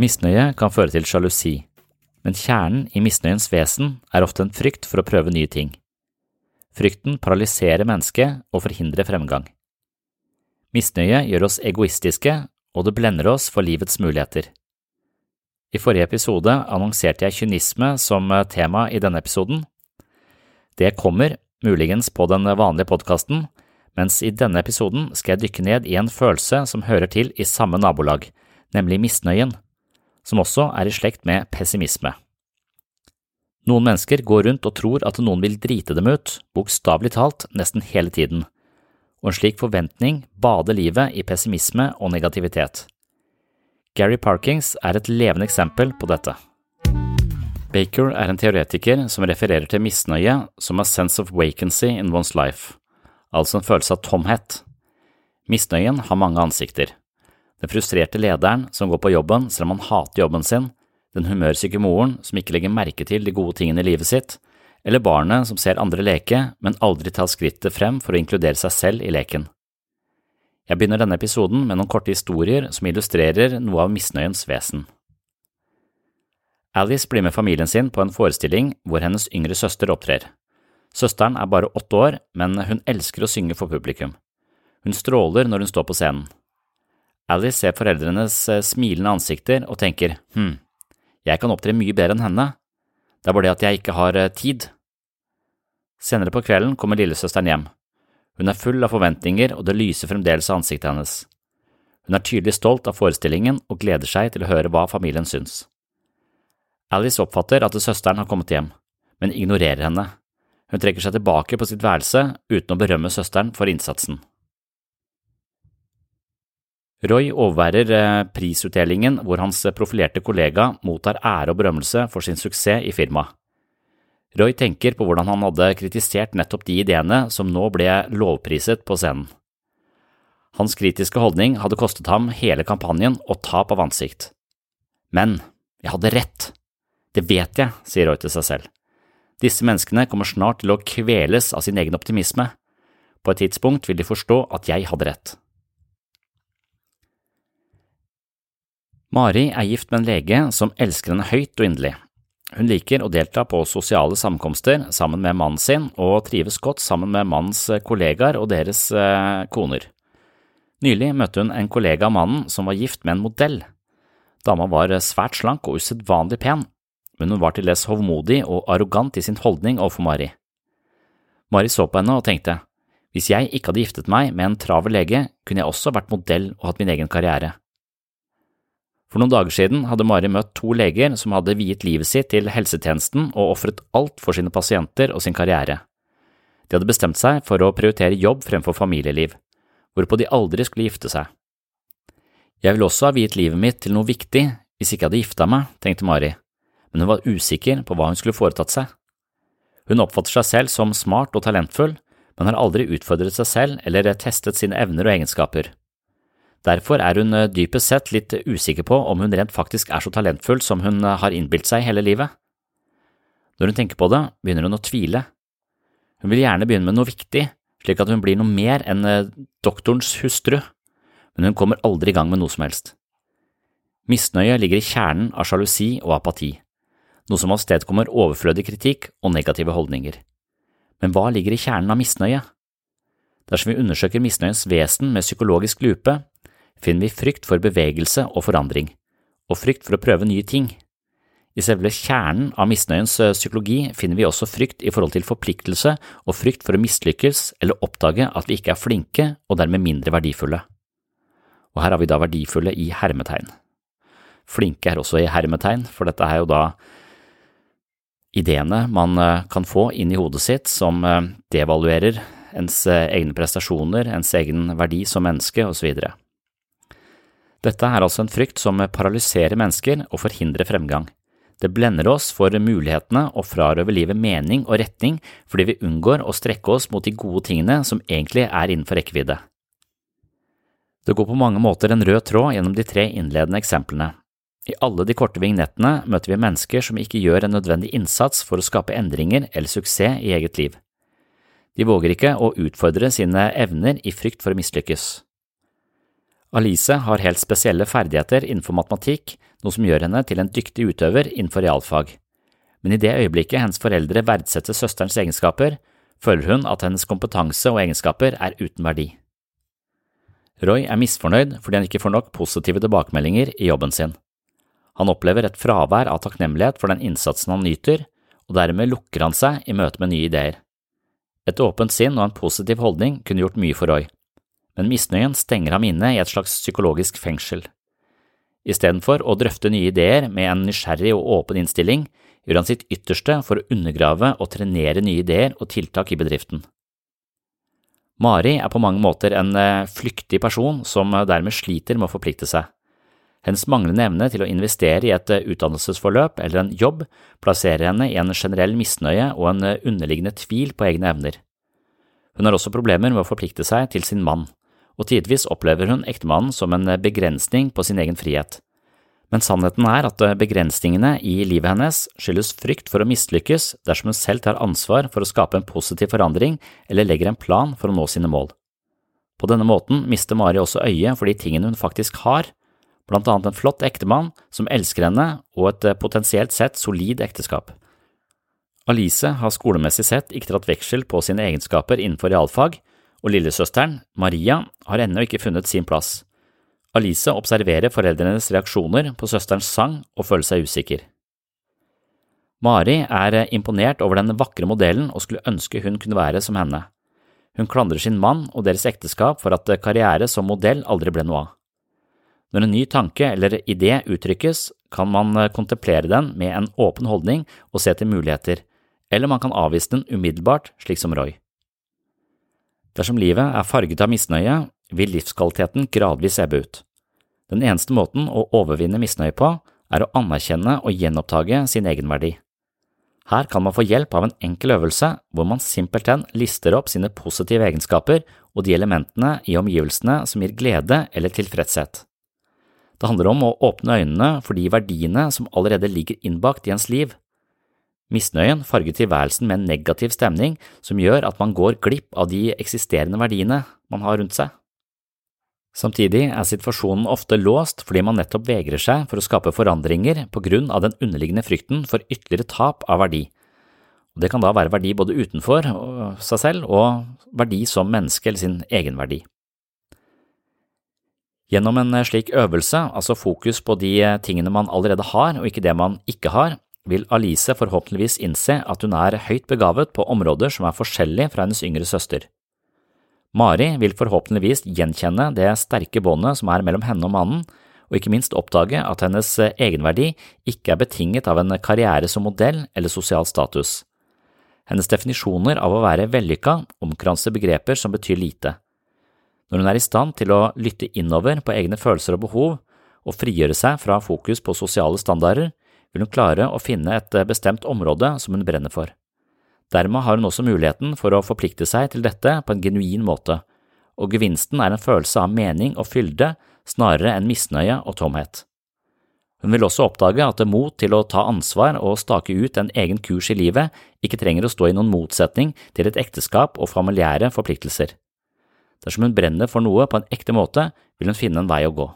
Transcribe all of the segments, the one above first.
Misnøye kan føre til sjalusi, men kjernen i misnøyens vesen er ofte en frykt for å prøve nye ting. Frykten paralyserer mennesket og forhindrer fremgang. Misnøye gjør oss egoistiske, og det blender oss for livets muligheter. I forrige episode annonserte jeg kynisme som tema i denne episoden. Det kommer, muligens på den vanlige podkasten, mens i denne episoden skal jeg dykke ned i en følelse som hører til i samme nabolag, nemlig misnøyen, som også er i slekt med pessimisme. Noen mennesker går rundt og tror at noen vil drite dem ut, bokstavelig talt nesten hele tiden, og en slik forventning bader livet i pessimisme og negativitet. Gary Parkings er et levende eksempel på dette. Baker er en teoretiker som refererer til misnøye som a sense of vacancy in one's life, altså en følelse av tomhet. Misnøyen har mange ansikter. Den frustrerte lederen som går på jobben selv om han hater jobben sin, den humørsyke moren som ikke legger merke til de gode tingene i livet sitt, eller barnet som ser andre leke, men aldri tar skrittet frem for å inkludere seg selv i leken. Jeg begynner denne episoden med noen korte historier som illustrerer noe av misnøyens vesen. Alice blir med familien sin på en forestilling hvor hennes yngre søster opptrer. Søsteren er bare åtte år, men hun elsker å synge for publikum. Hun stråler når hun står på scenen. Alice ser foreldrenes eh, smilende ansikter og tenker hm, jeg kan opptre mye bedre enn henne, det er bare det at jeg ikke har eh, tid. Senere på kvelden kommer lillesøsteren hjem. Hun er full av forventninger, og det lyser fremdeles av ansiktet hennes. Hun er tydelig stolt av forestillingen og gleder seg til å høre hva familien syns. Alice oppfatter at søsteren har kommet hjem, men ignorerer henne. Hun trekker seg tilbake på sitt værelse uten å berømme søsteren for innsatsen. Roy overværer eh, prisutdelingen hvor hans profilerte kollega mottar ære og berømmelse for sin suksess i firmaet. Roy tenker på hvordan han hadde kritisert nettopp de ideene som nå ble lovpriset på scenen. Hans kritiske holdning hadde kostet ham hele kampanjen og tap av ansikt. Men jeg hadde rett. Det vet jeg, sier Roy til seg selv. Disse menneskene kommer snart til å kveles av sin egen optimisme. På et tidspunkt vil de forstå at jeg hadde rett. Mari er gift med en lege som elsker henne høyt og inderlig. Hun liker å delta på sosiale samkomster sammen med mannen sin og trives godt sammen med mannens kollegaer og deres eh, koner. Nylig møtte hun en kollega av mannen som var gift med en modell. Dama var svært slank og usedvanlig pen, men hun var til dels hovmodig og arrogant i sin holdning overfor Mari. Mari så på henne og tenkte, hvis jeg ikke hadde giftet meg med en travel lege, kunne jeg også vært modell og hatt min egen karriere. For noen dager siden hadde Mari møtt to leger som hadde viet livet sitt til helsetjenesten og ofret alt for sine pasienter og sin karriere. De hadde bestemt seg for å prioritere jobb fremfor familieliv, hvorpå de aldri skulle gifte seg. Jeg ville også ha viet livet mitt til noe viktig hvis ikke jeg hadde gifta meg, tenkte Mari, men hun var usikker på hva hun skulle foretatt seg. Hun oppfatter seg selv som smart og talentfull, men har aldri utfordret seg selv eller testet sine evner og egenskaper. Derfor er hun eh, dypest sett litt usikker på om hun rent faktisk er så talentfull som hun eh, har innbilt seg hele livet. Når hun tenker på det, begynner hun å tvile. Hun vil gjerne begynne med noe viktig, slik at hun blir noe mer enn eh, doktorens hustru, men hun kommer aldri i gang med noe som helst. Misnøye ligger i kjernen av sjalusi og apati, noe som avstedkommer overflødig kritikk og negative holdninger. Men hva ligger i kjernen av misnøye? Dersom vi undersøker misnøyens vesen med psykologisk lupe, finner vi frykt for bevegelse og forandring, og frykt for å prøve nye ting. I selve kjernen av misnøyens eh, psykologi finner vi også frykt i forhold til forpliktelse og frykt for å mislykkes eller oppdage at vi ikke er flinke og dermed mindre verdifulle. Og her har vi da verdifulle i hermetegn. Flinke er også i hermetegn, for dette er jo da ideene man eh, kan få inn i hodet sitt som eh, devaluerer ens egne prestasjoner, ens egen verdi som menneske osv. Dette er altså en frykt som paralyserer mennesker og forhindrer fremgang. Det blender oss for mulighetene og frarøver livet mening og retning fordi vi unngår å strekke oss mot de gode tingene som egentlig er innenfor rekkevidde. Det går på mange måter en rød tråd gjennom de tre innledende eksemplene. I alle de korte vignettene møter vi mennesker som ikke gjør en nødvendig innsats for å skape endringer eller suksess i eget liv. De våger ikke å utfordre sine evner i frykt for å mislykkes. Alice har helt spesielle ferdigheter innenfor matematikk, noe som gjør henne til en dyktig utøver innenfor realfag. Men i det øyeblikket hennes foreldre verdsetter søsterens egenskaper, føler hun at hennes kompetanse og egenskaper er uten verdi. Roy er misfornøyd fordi han ikke får nok positive tilbakemeldinger i jobben sin. Han opplever et fravær av takknemlighet for den innsatsen han nyter, og dermed lukker han seg i møte med nye ideer. Et åpent sinn og en positiv holdning kunne gjort mye for Roy, men misnøyen stenger ham inne i et slags psykologisk fengsel. Istedenfor å drøfte nye ideer med en nysgjerrig og åpen innstilling, gjør han sitt ytterste for å undergrave og trenere nye ideer og tiltak i bedriften. Mari er på mange måter en eh, flyktig person som eh, dermed sliter med å forplikte seg. Hennes manglende evne til å investere i et eh, utdannelsesforløp eller en jobb plasserer henne i en generell misnøye og en underliggende tvil på egne evner. Hun har også problemer med å forplikte seg til sin mann og tidvis opplever hun ektemannen som en begrensning på sin egen frihet. Men sannheten er at begrensningene i livet hennes skyldes frykt for å mislykkes dersom hun selv tar ansvar for å skape en positiv forandring eller legger en plan for å nå sine mål. På denne måten mister Mari også øyet for de tingene hun faktisk har, blant annet en flott ektemann som elsker henne og et potensielt sett solid ekteskap. Alice har skolemessig sett ikke dratt veksel på sine egenskaper innenfor realfag, og lillesøsteren, Maria, har ennå ikke funnet sin plass. Alice observerer foreldrenes reaksjoner på søsterens sang og føler seg usikker. Mari er imponert over den vakre modellen og skulle ønske hun kunne være som henne. Hun klandrer sin mann og deres ekteskap for at karriere som modell aldri ble noe av. Når en ny tanke eller idé uttrykkes, kan man kontemplere den med en åpen holdning og se til muligheter, eller man kan avvise den umiddelbart, slik som Roy. Dersom livet er farget av misnøye, vil livskvaliteten gradvis ebbe ut. Den eneste måten å overvinne misnøye på er å anerkjenne og gjenopptage sin egenverdi. Her kan man få hjelp av en enkel øvelse hvor man simpelthen lister opp sine positive egenskaper og de elementene i omgivelsene som gir glede eller tilfredshet. Det handler om å åpne øynene for de verdiene som allerede ligger innbakt i ens liv, Misnøyen farger tilværelsen med en negativ stemning som gjør at man går glipp av de eksisterende verdiene man har rundt seg. Samtidig er situasjonen ofte låst fordi man nettopp vegrer seg for å skape forandringer på grunn av den underliggende frykten for ytterligere tap av verdi. Det kan da være verdi både utenfor seg selv og verdi som menneske eller sin egenverdi. Gjennom en slik øvelse, altså fokus på de tingene man allerede har og ikke det man ikke har, vil Alice forhåpentligvis innse at hun er høyt begavet på områder som er forskjellige fra hennes yngre søster. Mari vil forhåpentligvis gjenkjenne det sterke båndet som er mellom henne og mannen, og ikke minst oppdage at hennes egenverdi ikke er betinget av en karriere som modell eller sosial status. Hennes definisjoner av å være vellykka omkranser begreper som betyr lite. Når hun er i stand til å lytte innover på egne følelser og behov, og frigjøre seg fra fokus på sosiale standarder, vil hun klare å finne et eh, bestemt område som hun brenner for. Dermed har hun også muligheten for å forplikte seg til dette på en genuin måte, og gevinsten er en følelse av mening og fylde snarere enn misnøye og tomhet. Hun vil også oppdage at det mot til å ta ansvar og stake ut en egen kurs i livet ikke trenger å stå i noen motsetning til et ekteskap og familiære forpliktelser. Dersom hun brenner for noe på en ekte måte, vil hun finne en vei å gå.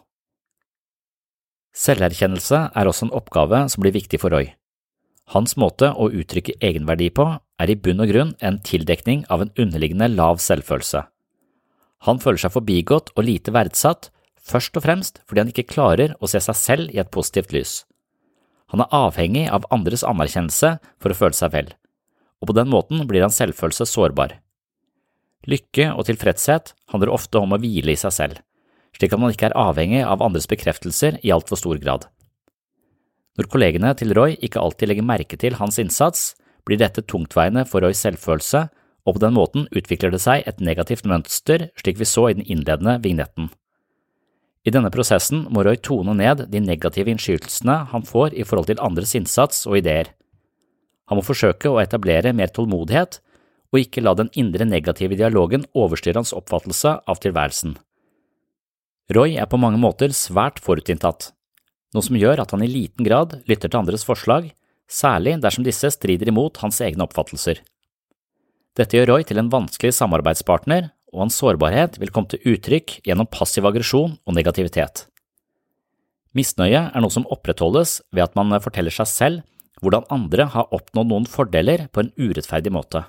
Selverkjennelse er også en oppgave som blir viktig for Roy. Hans måte å uttrykke egenverdi på er i bunn og grunn en tildekning av en underliggende lav selvfølelse. Han føler seg forbigått og lite verdsatt, først og fremst fordi han ikke klarer å se seg selv i et positivt lys. Han er avhengig av andres anerkjennelse for å føle seg vel, og på den måten blir hans selvfølelse sårbar. Lykke og tilfredshet handler ofte om å hvile i seg selv slik at man ikke er avhengig av andres bekreftelser i altfor stor grad. Når kollegene til Roy ikke alltid legger merke til hans innsats, blir dette tungtveiende for Roys selvfølelse, og på den måten utvikler det seg et negativt mønster slik vi så i den innledende vignetten. I denne prosessen må Roy tone ned de negative innskytelsene han får i forhold til andres innsats og ideer. Han må forsøke å etablere mer tålmodighet og ikke la den indre negative dialogen overstyre hans oppfattelse av tilværelsen. Roy er på mange måter svært forutinntatt, noe som gjør at han i liten grad lytter til andres forslag, særlig dersom disse strider imot hans egne oppfattelser. Dette gjør Roy til en vanskelig samarbeidspartner, og hans sårbarhet vil komme til uttrykk gjennom passiv aggresjon og negativitet. Misnøye er noe som opprettholdes ved at man forteller seg selv hvordan andre har oppnådd noen fordeler på en urettferdig måte.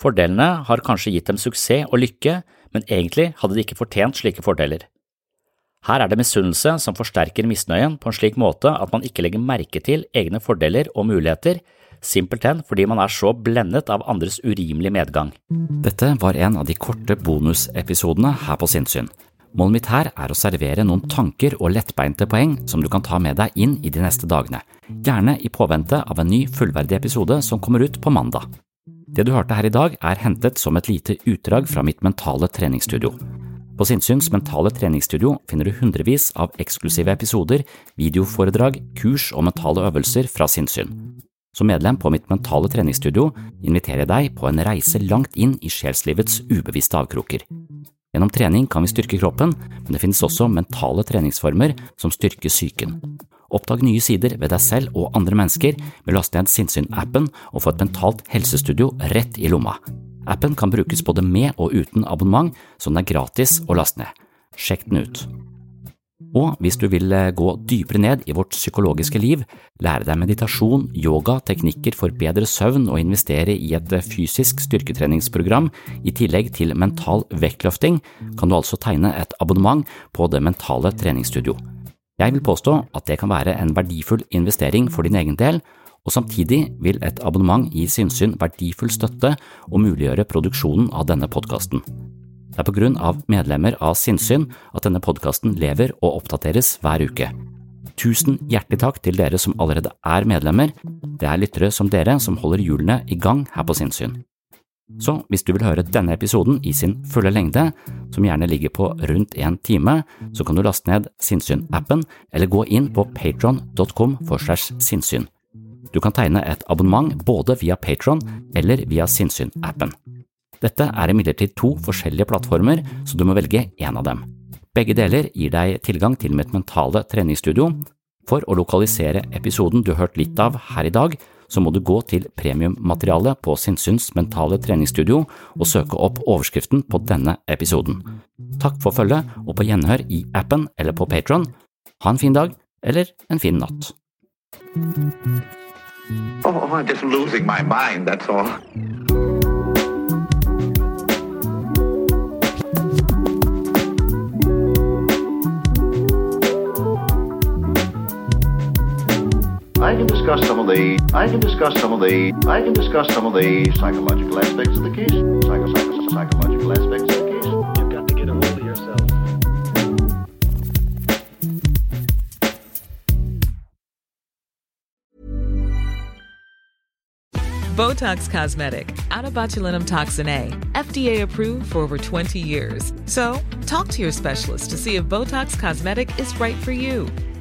Fordelene har kanskje gitt dem suksess og lykke, men egentlig hadde de ikke fortjent slike fordeler. Her er det misunnelse som forsterker misnøyen på en slik måte at man ikke legger merke til egne fordeler og muligheter, simpelthen fordi man er så blendet av andres urimelige medgang. Dette var en av de korte bonusepisodene her på Sinnsyn. Målet mitt her er å servere noen tanker og lettbeinte poeng som du kan ta med deg inn i de neste dagene, gjerne i påvente av en ny fullverdig episode som kommer ut på mandag. Det du hørte her i dag er hentet som et lite utdrag fra mitt mentale treningsstudio. På Sinnsyns mentale treningsstudio finner du hundrevis av eksklusive episoder, videoforedrag, kurs og mentale øvelser fra sinnssyn. Som medlem på mitt mentale treningsstudio inviterer jeg deg på en reise langt inn i sjelslivets ubevisste avkroker. Gjennom trening kan vi styrke kroppen, men det finnes også mentale treningsformer som styrker psyken. Oppdag nye sider ved deg selv og andre mennesker med å laste ned Sinnsyn-appen og få et mentalt helsestudio rett i lomma. Appen kan brukes både med og uten abonnement, så den er gratis å laste ned. Sjekk den ut. Og hvis du vil eh, gå dypere ned i vårt psykologiske liv, lære deg meditasjon, yoga, teknikker for bedre søvn og investere i et eh, fysisk styrketreningsprogram i tillegg til mental vektløfting, kan du altså tegne et abonnement på Det mentale treningsstudio. Jeg vil påstå at det kan være en verdifull investering for din egen del, og samtidig vil et abonnement gi Sinnsyn verdifull støtte og muliggjøre produksjonen av denne podkasten. Det er på grunn av medlemmer av Sinnsyn at denne podkasten lever og oppdateres hver uke. Tusen hjertelig takk til dere som allerede er medlemmer, det er lyttere som dere som holder hjulene i gang her på Sinnsyn. Så hvis du vil høre denne episoden i sin fulle lengde, som gjerne ligger på rundt en time, så kan du laste ned Sinnsyn-appen eller gå inn på patron.com for segs sinnssyn. Du kan tegne et abonnement både via Patron eller via Sinnsyn-appen. Dette er imidlertid to forskjellige plattformer, så du må velge én av dem. Begge deler gir deg tilgang til mitt mentale treningsstudio. For å lokalisere episoden du har hørt litt av her i dag, så må du gå til premiummaterialet på Sinnsyns mentale treningsstudio og søke opp overskriften på denne episoden. Takk for følget, og på gjenhør i appen eller på Patron. Ha en fin dag, eller en fin natt. Oh, I'm just losing my mind, that's all. Discuss some of the I can discuss some of the I can discuss some of the psychological aspects of the case. Psycho, psycho, psychological aspects of the case. You've got to get a hold of yourself. Botox Cosmetic, out of botulinum toxin A, FDA approved for over 20 years. So, talk to your specialist to see if Botox Cosmetic is right for you.